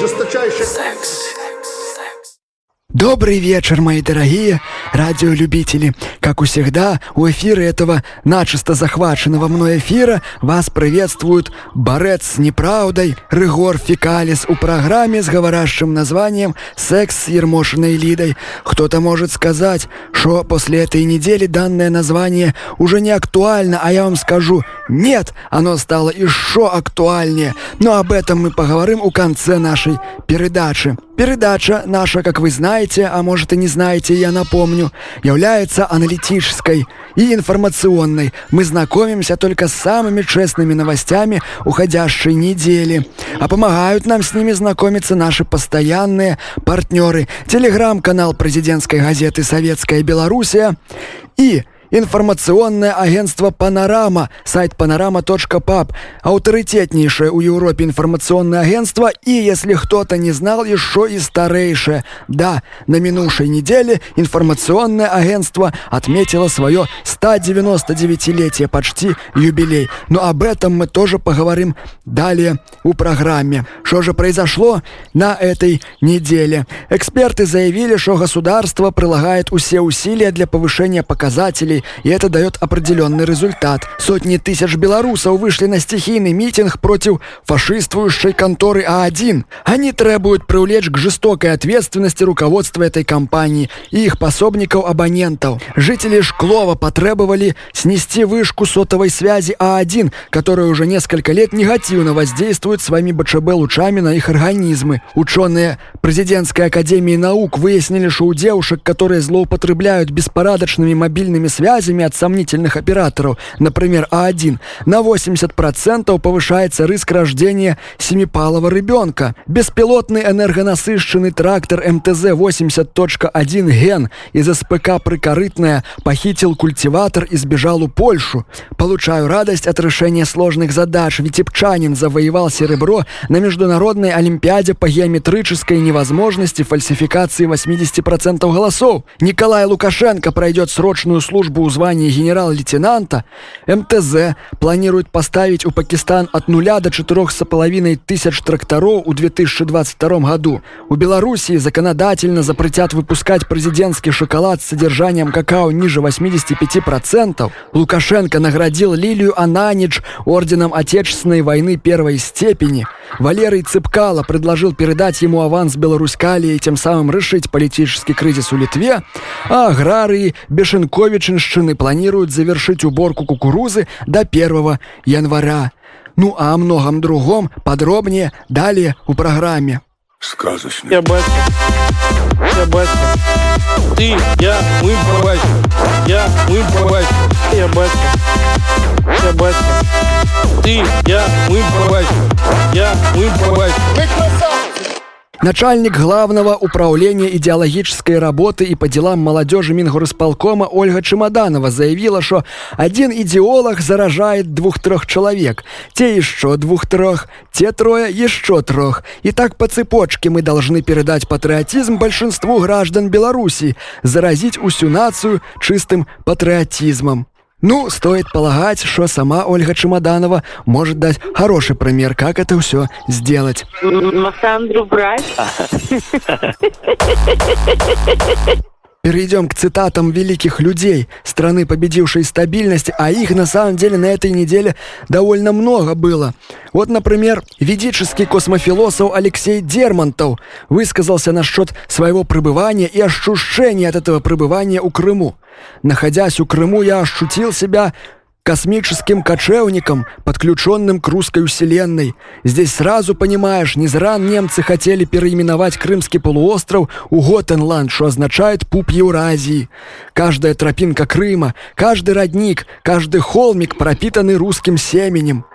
Жесточайший. Секс Добрый вечер, мои дорогие радиолюбители. Как у всегда, у эфира этого начисто захваченного мной эфира вас приветствует борец с неправдой Рыгор Фекалис у программе с говорящим названием «Секс с Ермошиной Лидой». Кто-то может сказать, что после этой недели данное название уже не актуально, а я вам скажу «нет», оно стало еще актуальнее. Но об этом мы поговорим у конце нашей передачи. Передача наша, как вы знаете, а может и не знаете, я напомню, является аналитической и информационной. Мы знакомимся только с самыми честными новостями уходящей недели. А помогают нам с ними знакомиться наши постоянные партнеры. Телеграм-канал президентской газеты «Советская Белоруссия» и Информационное агентство «Панорама», сайт panorama.pub, авторитетнейшее у Европе информационное агентство и, если кто-то не знал, еще и старейшее. Да, на минувшей неделе информационное агентство отметило свое 199-летие, почти юбилей. Но об этом мы тоже поговорим далее у программе. Что же произошло на этой неделе? Эксперты заявили, что государство прилагает все усилия для повышения показателей и это дает определенный результат. Сотни тысяч белорусов вышли на стихийный митинг против фашистующей конторы А1. Они требуют привлечь к жестокой ответственности руководства этой компании и их пособников-абонентов. Жители Шклова потребовали снести вышку сотовой связи А1, которая уже несколько лет негативно воздействует своими БЧБ-лучами на их организмы. Ученые Президентской академии наук выяснили, что у девушек, которые злоупотребляют беспорядочными мобильными связями от сомнительных операторов, например, А1, на 80% повышается риск рождения семипалого ребенка. Беспилотный энергонасыщенный трактор МТЗ-80.1 «Ген» из СПК «Прикорытная» похитил культиватор и сбежал у Польшу. Получаю радость от решения сложных задач. Витебчанин завоевал серебро на Международной Олимпиаде по геометрической невозможности фальсификации 80% голосов. Николай Лукашенко пройдет срочную службу у звания генерал-лейтенанта. МТЗ планирует поставить у Пакистан от нуля до четырех с половиной тысяч тракторов у 2022 году. У Белоруссии законодательно запретят выпускать президентский шоколад с содержанием какао ниже 85%. Лукашенко наградил Лилию Ананич орденом Отечественной войны первой степени. Валерий Цыпкало предложил передать ему аванс Беларускалии и тем самым решить политический кризис у Литве, а аграрии Бешенковичинщины планируют завершить уборку кукурузы до 1 января. Ну а о многом другом подробнее далее у программе. Сказочный Я батя. Я батя. Ты, я, мы батя. Я, мы батя. Я батя. Я батя. Ты, я, мы батя. Я, мы батя. Начальник главного управления идеологической работы и по делам молодежи Мингорисполкома Ольга Чемоданова заявила, что один идеолог заражает двух-трех человек, те еще двух-трех, те трое еще трех. И так по цепочке мы должны передать патриотизм большинству граждан Беларуси, заразить усю нацию чистым патриотизмом. Ну, стоит полагать, что сама Ольга Чемоданова может дать хороший пример, как это все сделать. Массандру брать? Перейдем к цитатам великих людей, страны победившей стабильности, а их на самом деле на этой неделе довольно много было. Вот, например, ведический космофилософ Алексей Дермонтов высказался насчет своего пребывания и ощущения от этого пребывания у Крыму. Находясь у Крыму, я ощутил себя космическим кочевником, подключенным к русской вселенной. Здесь сразу понимаешь, не зря немцы хотели переименовать Крымский полуостров у Готенланд, что означает «пуп Евразии». Каждая тропинка Крыма, каждый родник, каждый холмик пропитаны русским семенем.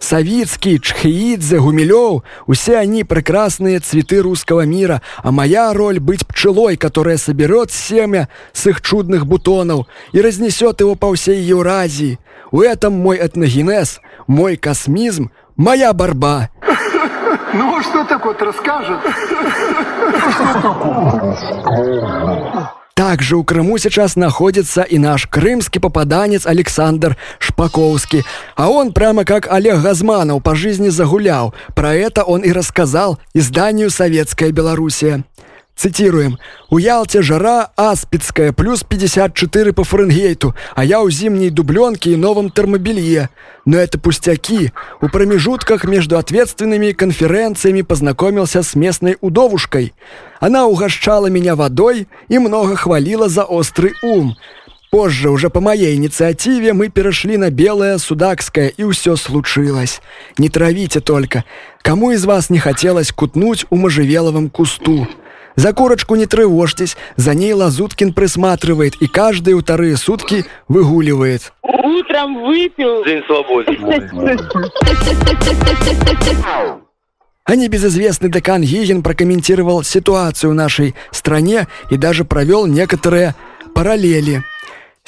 Савицкий, Чхеидзе, Гумилев – все они прекрасные цветы русского мира, а моя роль – быть пчелой, которая соберет семя с их чудных бутонов и разнесет его по всей Евразии. В этом мой этногенез, мой космизм, моя борьба. Ну, что так вот расскажет? Также у Крыму сейчас находится и наш крымский попаданец Александр Шпаковский. А он прямо как Олег Газманов по жизни загулял. Про это он и рассказал изданию «Советская Белоруссия». Цитируем. «У Ялте жара аспидская, плюс 54 по Фаренгейту, а я у зимней дубленке и новом термобелье. Но это пустяки. У промежутках между ответственными конференциями познакомился с местной удовушкой. Она угощала меня водой и много хвалила за острый ум. Позже, уже по моей инициативе, мы перешли на белое судакское, и все случилось. Не травите только. Кому из вас не хотелось кутнуть у можжевеловом кусту? За курочку не тревожьтесь, за ней Лазуткин присматривает и каждые вторые сутки выгуливает. Утром выпил. День свободы. А небезызвестный декан Гигин прокомментировал ситуацию в нашей стране и даже провел некоторые параллели.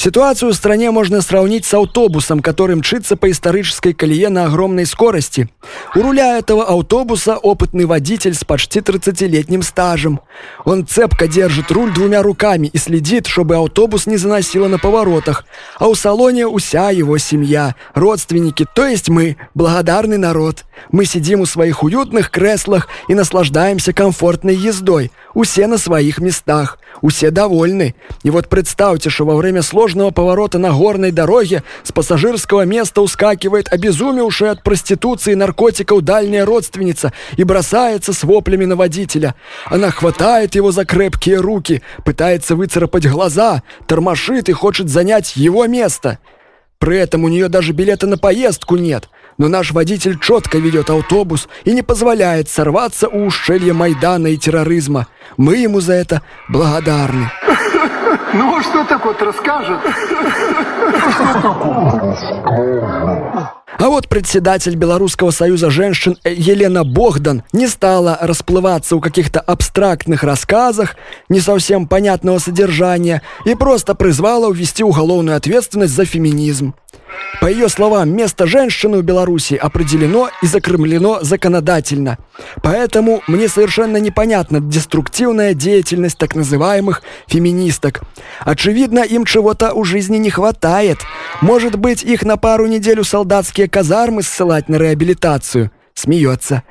Ситуацию в стране можно сравнить с автобусом, который мчится по исторической колее на огромной скорости. У руля этого автобуса опытный водитель с почти 30-летним стажем. Он цепко держит руль двумя руками и следит, чтобы автобус не заносило на поворотах. А у салоне уся его семья, родственники, то есть мы, благодарный народ. Мы сидим у своих уютных креслах и наслаждаемся комфортной ездой. Усе на своих местах. Усе довольны. И вот представьте, что во время сложного поворота на горной дороге с пассажирского места ускакивает обезумевшая от проституции и наркотиков дальняя родственница и бросается с воплями на водителя. Она хватает его за крепкие руки, пытается выцарапать глаза, тормошит и хочет занять его место. При этом у нее даже билета на поездку нет. Но наш водитель четко ведет автобус и не позволяет сорваться у ущелья Майдана и терроризма. Мы ему за это благодарны. Ну, а что так вот расскажет? А вот председатель Белорусского союза женщин э, Елена Богдан не стала расплываться у каких-то абстрактных рассказах, не совсем понятного содержания, и просто призвала ввести уголовную ответственность за феминизм. По ее словам, место женщины в Беларуси определено и закремлено законодательно. Поэтому мне совершенно непонятна деструктивная деятельность так называемых феминисток. Очевидно, им чего-то у жизни не хватает. Может быть, их на пару недель у солдатские казармы ссылать на реабилитацию? Смеется.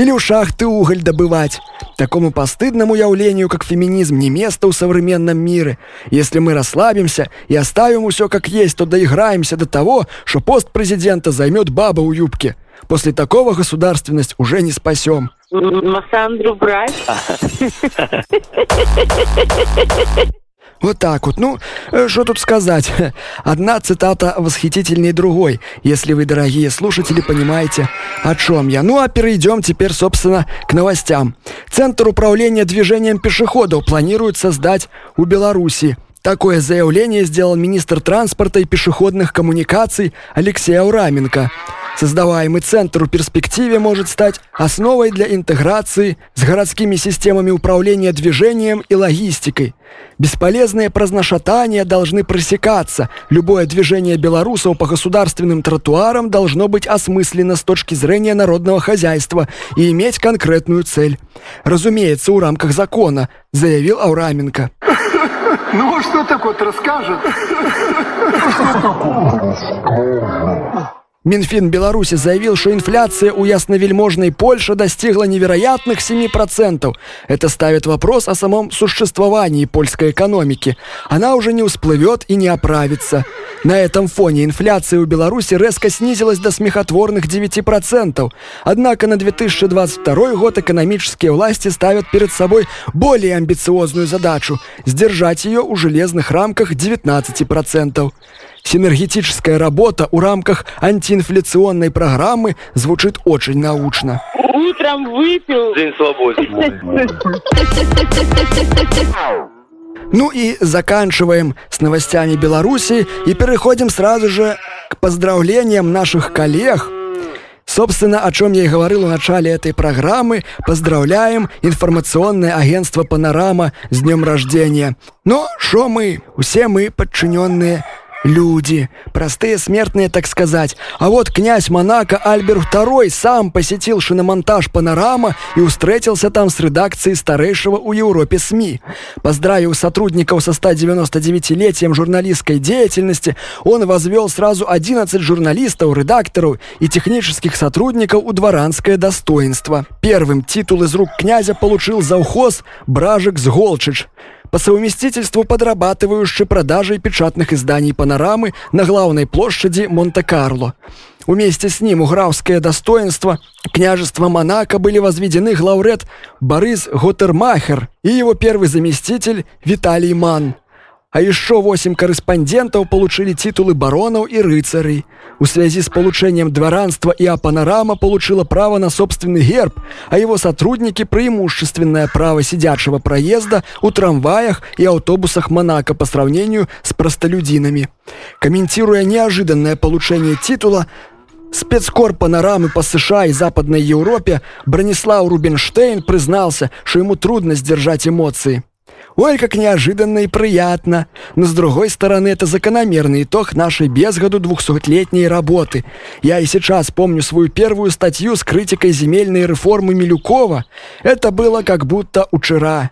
Или у шахты уголь добывать. Такому постыдному явлению, как феминизм, не место в современном мире. Если мы расслабимся и оставим все как есть, то доиграемся до того, что пост президента займет баба у юбки. После такого государственность уже не спасем. Массандру брать. Вот так вот. Ну, э, что тут сказать? Одна цитата восхитительнее другой, если вы, дорогие слушатели, понимаете, о чем я. Ну, а перейдем теперь, собственно, к новостям. Центр управления движением пешеходов планирует создать у Беларуси. Такое заявление сделал министр транспорта и пешеходных коммуникаций Алексей Аураменко. Создаваемый центр в перспективе может стать основой для интеграции с городскими системами управления движением и логистикой. Бесполезные праздношатания должны пресекаться. Любое движение белорусов по государственным тротуарам должно быть осмысленно с точки зрения народного хозяйства и иметь конкретную цель. Разумеется, в рамках закона, заявил Аураменко. Ну, а что так вот расскажет? Минфин Беларуси заявил, что инфляция у ясновельможной Польши достигла невероятных 7%. Это ставит вопрос о самом существовании польской экономики. Она уже не усплывет и не оправится. На этом фоне инфляция у Беларуси резко снизилась до смехотворных 9%. Однако на 2022 год экономические власти ставят перед собой более амбициозную задачу – сдержать ее у железных рамках 19%. Синергетическая работа у рамках антиинфляционной программы звучит очень научно. Утром выпил. День свободы. Ну и заканчиваем с новостями Беларуси и переходим сразу же к поздравлениям наших коллег. Собственно, о чем я и говорил в начале этой программы, поздравляем информационное агентство «Панорама» с днем рождения. Но что мы? Все мы подчиненные Люди, простые смертные, так сказать. А вот князь Монако Альберт II сам посетил шиномонтаж «Панорама» и устретился там с редакцией старейшего у Европе СМИ. Поздравив сотрудников со 199-летием журналистской деятельности, он возвел сразу 11 журналистов, редакторов и технических сотрудников у дворанское достоинство. Первым титул из рук князя получил завхоз Бражик Сголчич – по совместительству подрабатывающий продажей печатных изданий «Панорамы» на главной площади Монте-Карло. Вместе с ним у графское достоинство княжества Монако были возведены главред Борис Готермахер и его первый заместитель Виталий Ман – а еще восемь корреспондентов получили титулы баронов и рыцарей. В связи с получением дворянства и Апанорама получила право на собственный герб, а его сотрудники преимущественное право сидячего проезда у трамваях и автобусах Монако по сравнению с простолюдинами. Комментируя неожиданное получение титула, Спецкор панорамы по США и Западной Европе Бронислав Рубинштейн признался, что ему трудно сдержать эмоции. Ой, как неожиданно и приятно. Но с другой стороны, это закономерный итог нашей без году двухсотлетней работы. Я и сейчас помню свою первую статью с критикой земельной реформы Милюкова. Это было как будто учера.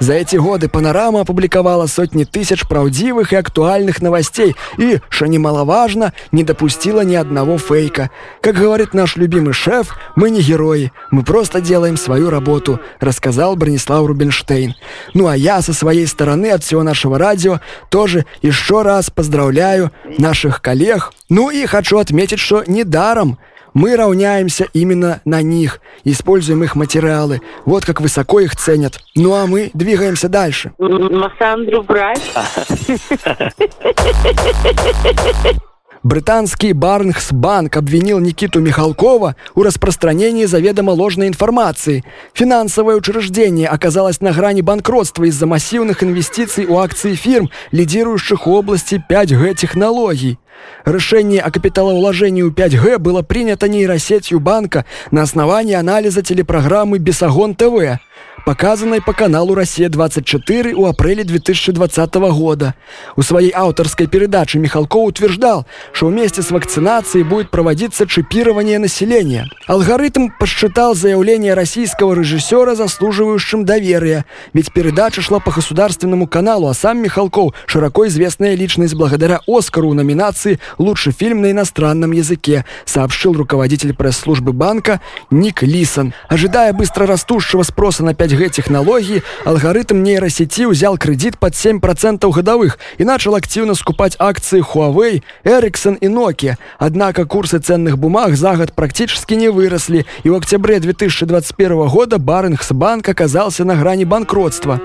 За эти годы «Панорама» опубликовала сотни тысяч правдивых и актуальных новостей и, что немаловажно, не допустила ни одного фейка. Как говорит наш любимый шеф, мы не герои, мы просто делаем свою работу, рассказал Бронислав Рубинштейн. Ну а я со своей стороны от всего нашего радио тоже еще раз поздравляю наших коллег. Ну и хочу отметить, что недаром мы равняемся именно на них, используем их материалы. Вот как высоко их ценят. Ну а мы двигаемся дальше. Массандру брать? Британский Барнхсбанк обвинил Никиту Михалкова у распространении заведомо ложной информации. Финансовое учреждение оказалось на грани банкротства из-за массивных инвестиций у акций фирм, лидирующих в области 5G-технологий. Решение о капиталовложении у 5G было принято нейросетью банка на основании анализа телепрограммы «Бесогон ТВ», показанной по каналу «Россия-24» у апреля 2020 года. У своей авторской передачи Михалков утверждал, что вместе с вакцинацией будет проводиться чипирование населения. Алгоритм посчитал заявление российского режиссера заслуживающим доверия, ведь передача шла по государственному каналу, а сам Михалков – широко известная личность благодаря «Оскару» номинации «Лучший фильм на иностранном языке», сообщил руководитель пресс-службы банка Ник Лисон. Ожидая быстро растущего спроса на 5G-технологии, алгоритм нейросети взял кредит под 7% годовых и начал активно скупать акции Huawei, Ericsson и Nokia. Однако курсы ценных бумаг за год практически не выросли, и в октябре 2021 года Барингсбанк оказался на грани банкротства.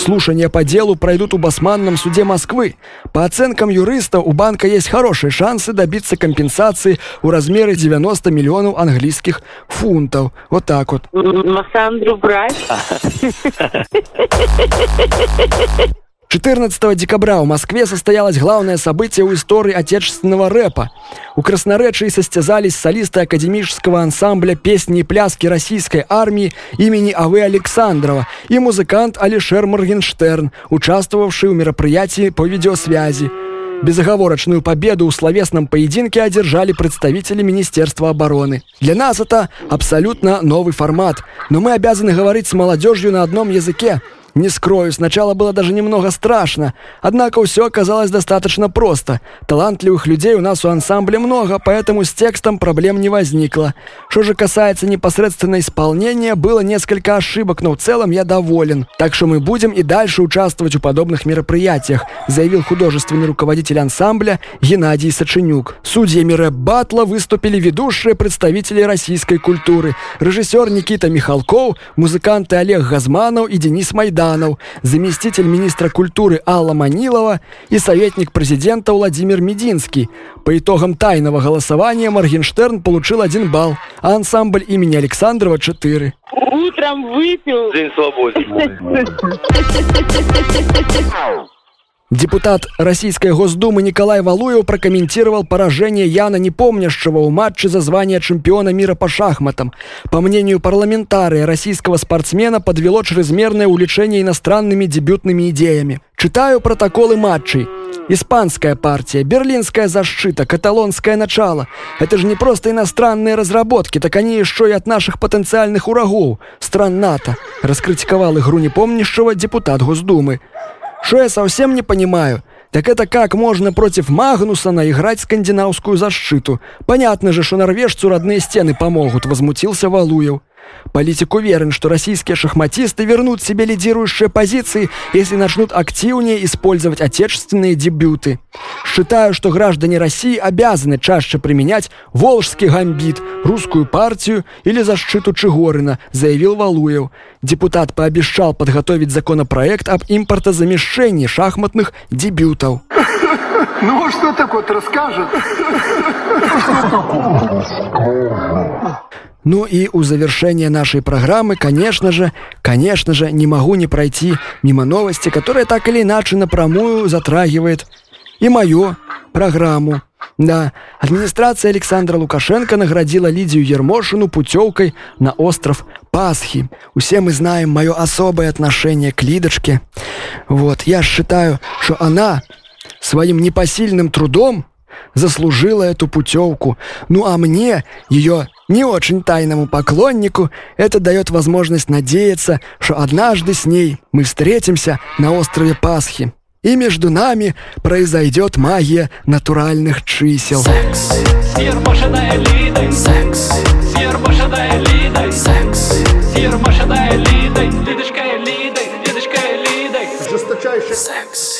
Слушания по делу пройдут у Басманном суде Москвы. По оценкам юриста, у банка есть хорошие шансы добиться компенсации в размере 90 миллионов английских фунтов. Вот так вот. Массандру брать? 14 декабря в Москве состоялось главное событие в истории отечественного рэпа. У Красноречии состязались солисты академического ансамбля песни и пляски российской армии имени А.В. Александрова и музыкант Алишер Моргенштерн, участвовавший в мероприятии по видеосвязи. Безоговорочную победу в словесном поединке одержали представители Министерства обороны. Для нас это абсолютно новый формат, но мы обязаны говорить с молодежью на одном языке. Не скрою, сначала было даже немного страшно, однако все оказалось достаточно просто. Талантливых людей у нас у ансамбля много, поэтому с текстом проблем не возникло. Что же касается непосредственно исполнения, было несколько ошибок, но в целом я доволен. Так что мы будем и дальше участвовать в подобных мероприятиях, заявил художественный руководитель ансамбля Геннадий Саченюк. Судьями рэп-батла выступили ведущие представители российской культуры, режиссер Никита Михалков, музыканты Олег Газманов и Денис Майдан. Майданов, заместитель министра культуры Алла Манилова и советник президента Владимир Мединский. По итогам тайного голосования Моргенштерн получил один балл, а ансамбль имени Александрова – 4. Утром выпил. День свободы. Депутат Российской Госдумы Николай Валуев прокомментировал поражение Яна Непомнящего в матче за звание чемпиона мира по шахматам. По мнению парламентария, российского спортсмена подвело чрезмерное увлечение иностранными дебютными идеями. Читаю протоколы матчей. Испанская партия, берлинская защита, каталонское начало. Это же не просто иностранные разработки, так они еще и от наших потенциальных урагов, стран НАТО, раскритиковал игру непомнящего депутат Госдумы. Что я совсем не понимаю, так это как можно против Магнусона играть скандинавскую защиту? Понятно же, что норвежцу родные стены помогут, возмутился Валуев. Политик уверен, что российские шахматисты вернут себе лидирующие позиции, если начнут активнее использовать отечественные дебюты. Считаю, что граждане России обязаны чаще применять волжский гамбит, русскую партию или защиту Чигорина, заявил Валуев. Депутат пообещал подготовить законопроект об импортозамещении шахматных дебютов. Ну, а что так вот расскажет? Ну и у завершения нашей программы, конечно же, конечно же, не могу не пройти мимо новости, которая так или иначе напрямую затрагивает и мою программу. Да, администрация Александра Лукашенко наградила Лидию Ермошину путевкой на остров Пасхи. Все мы знаем мое особое отношение к Лидочке. Вот, я считаю, что она своим непосильным трудом заслужила эту путевку. Ну а мне, ее не очень тайному поклоннику, это дает возможность надеяться, что однажды с ней мы встретимся на острове Пасхи. И между нами произойдет магия натуральных чисел. Секс. Секс. Секс.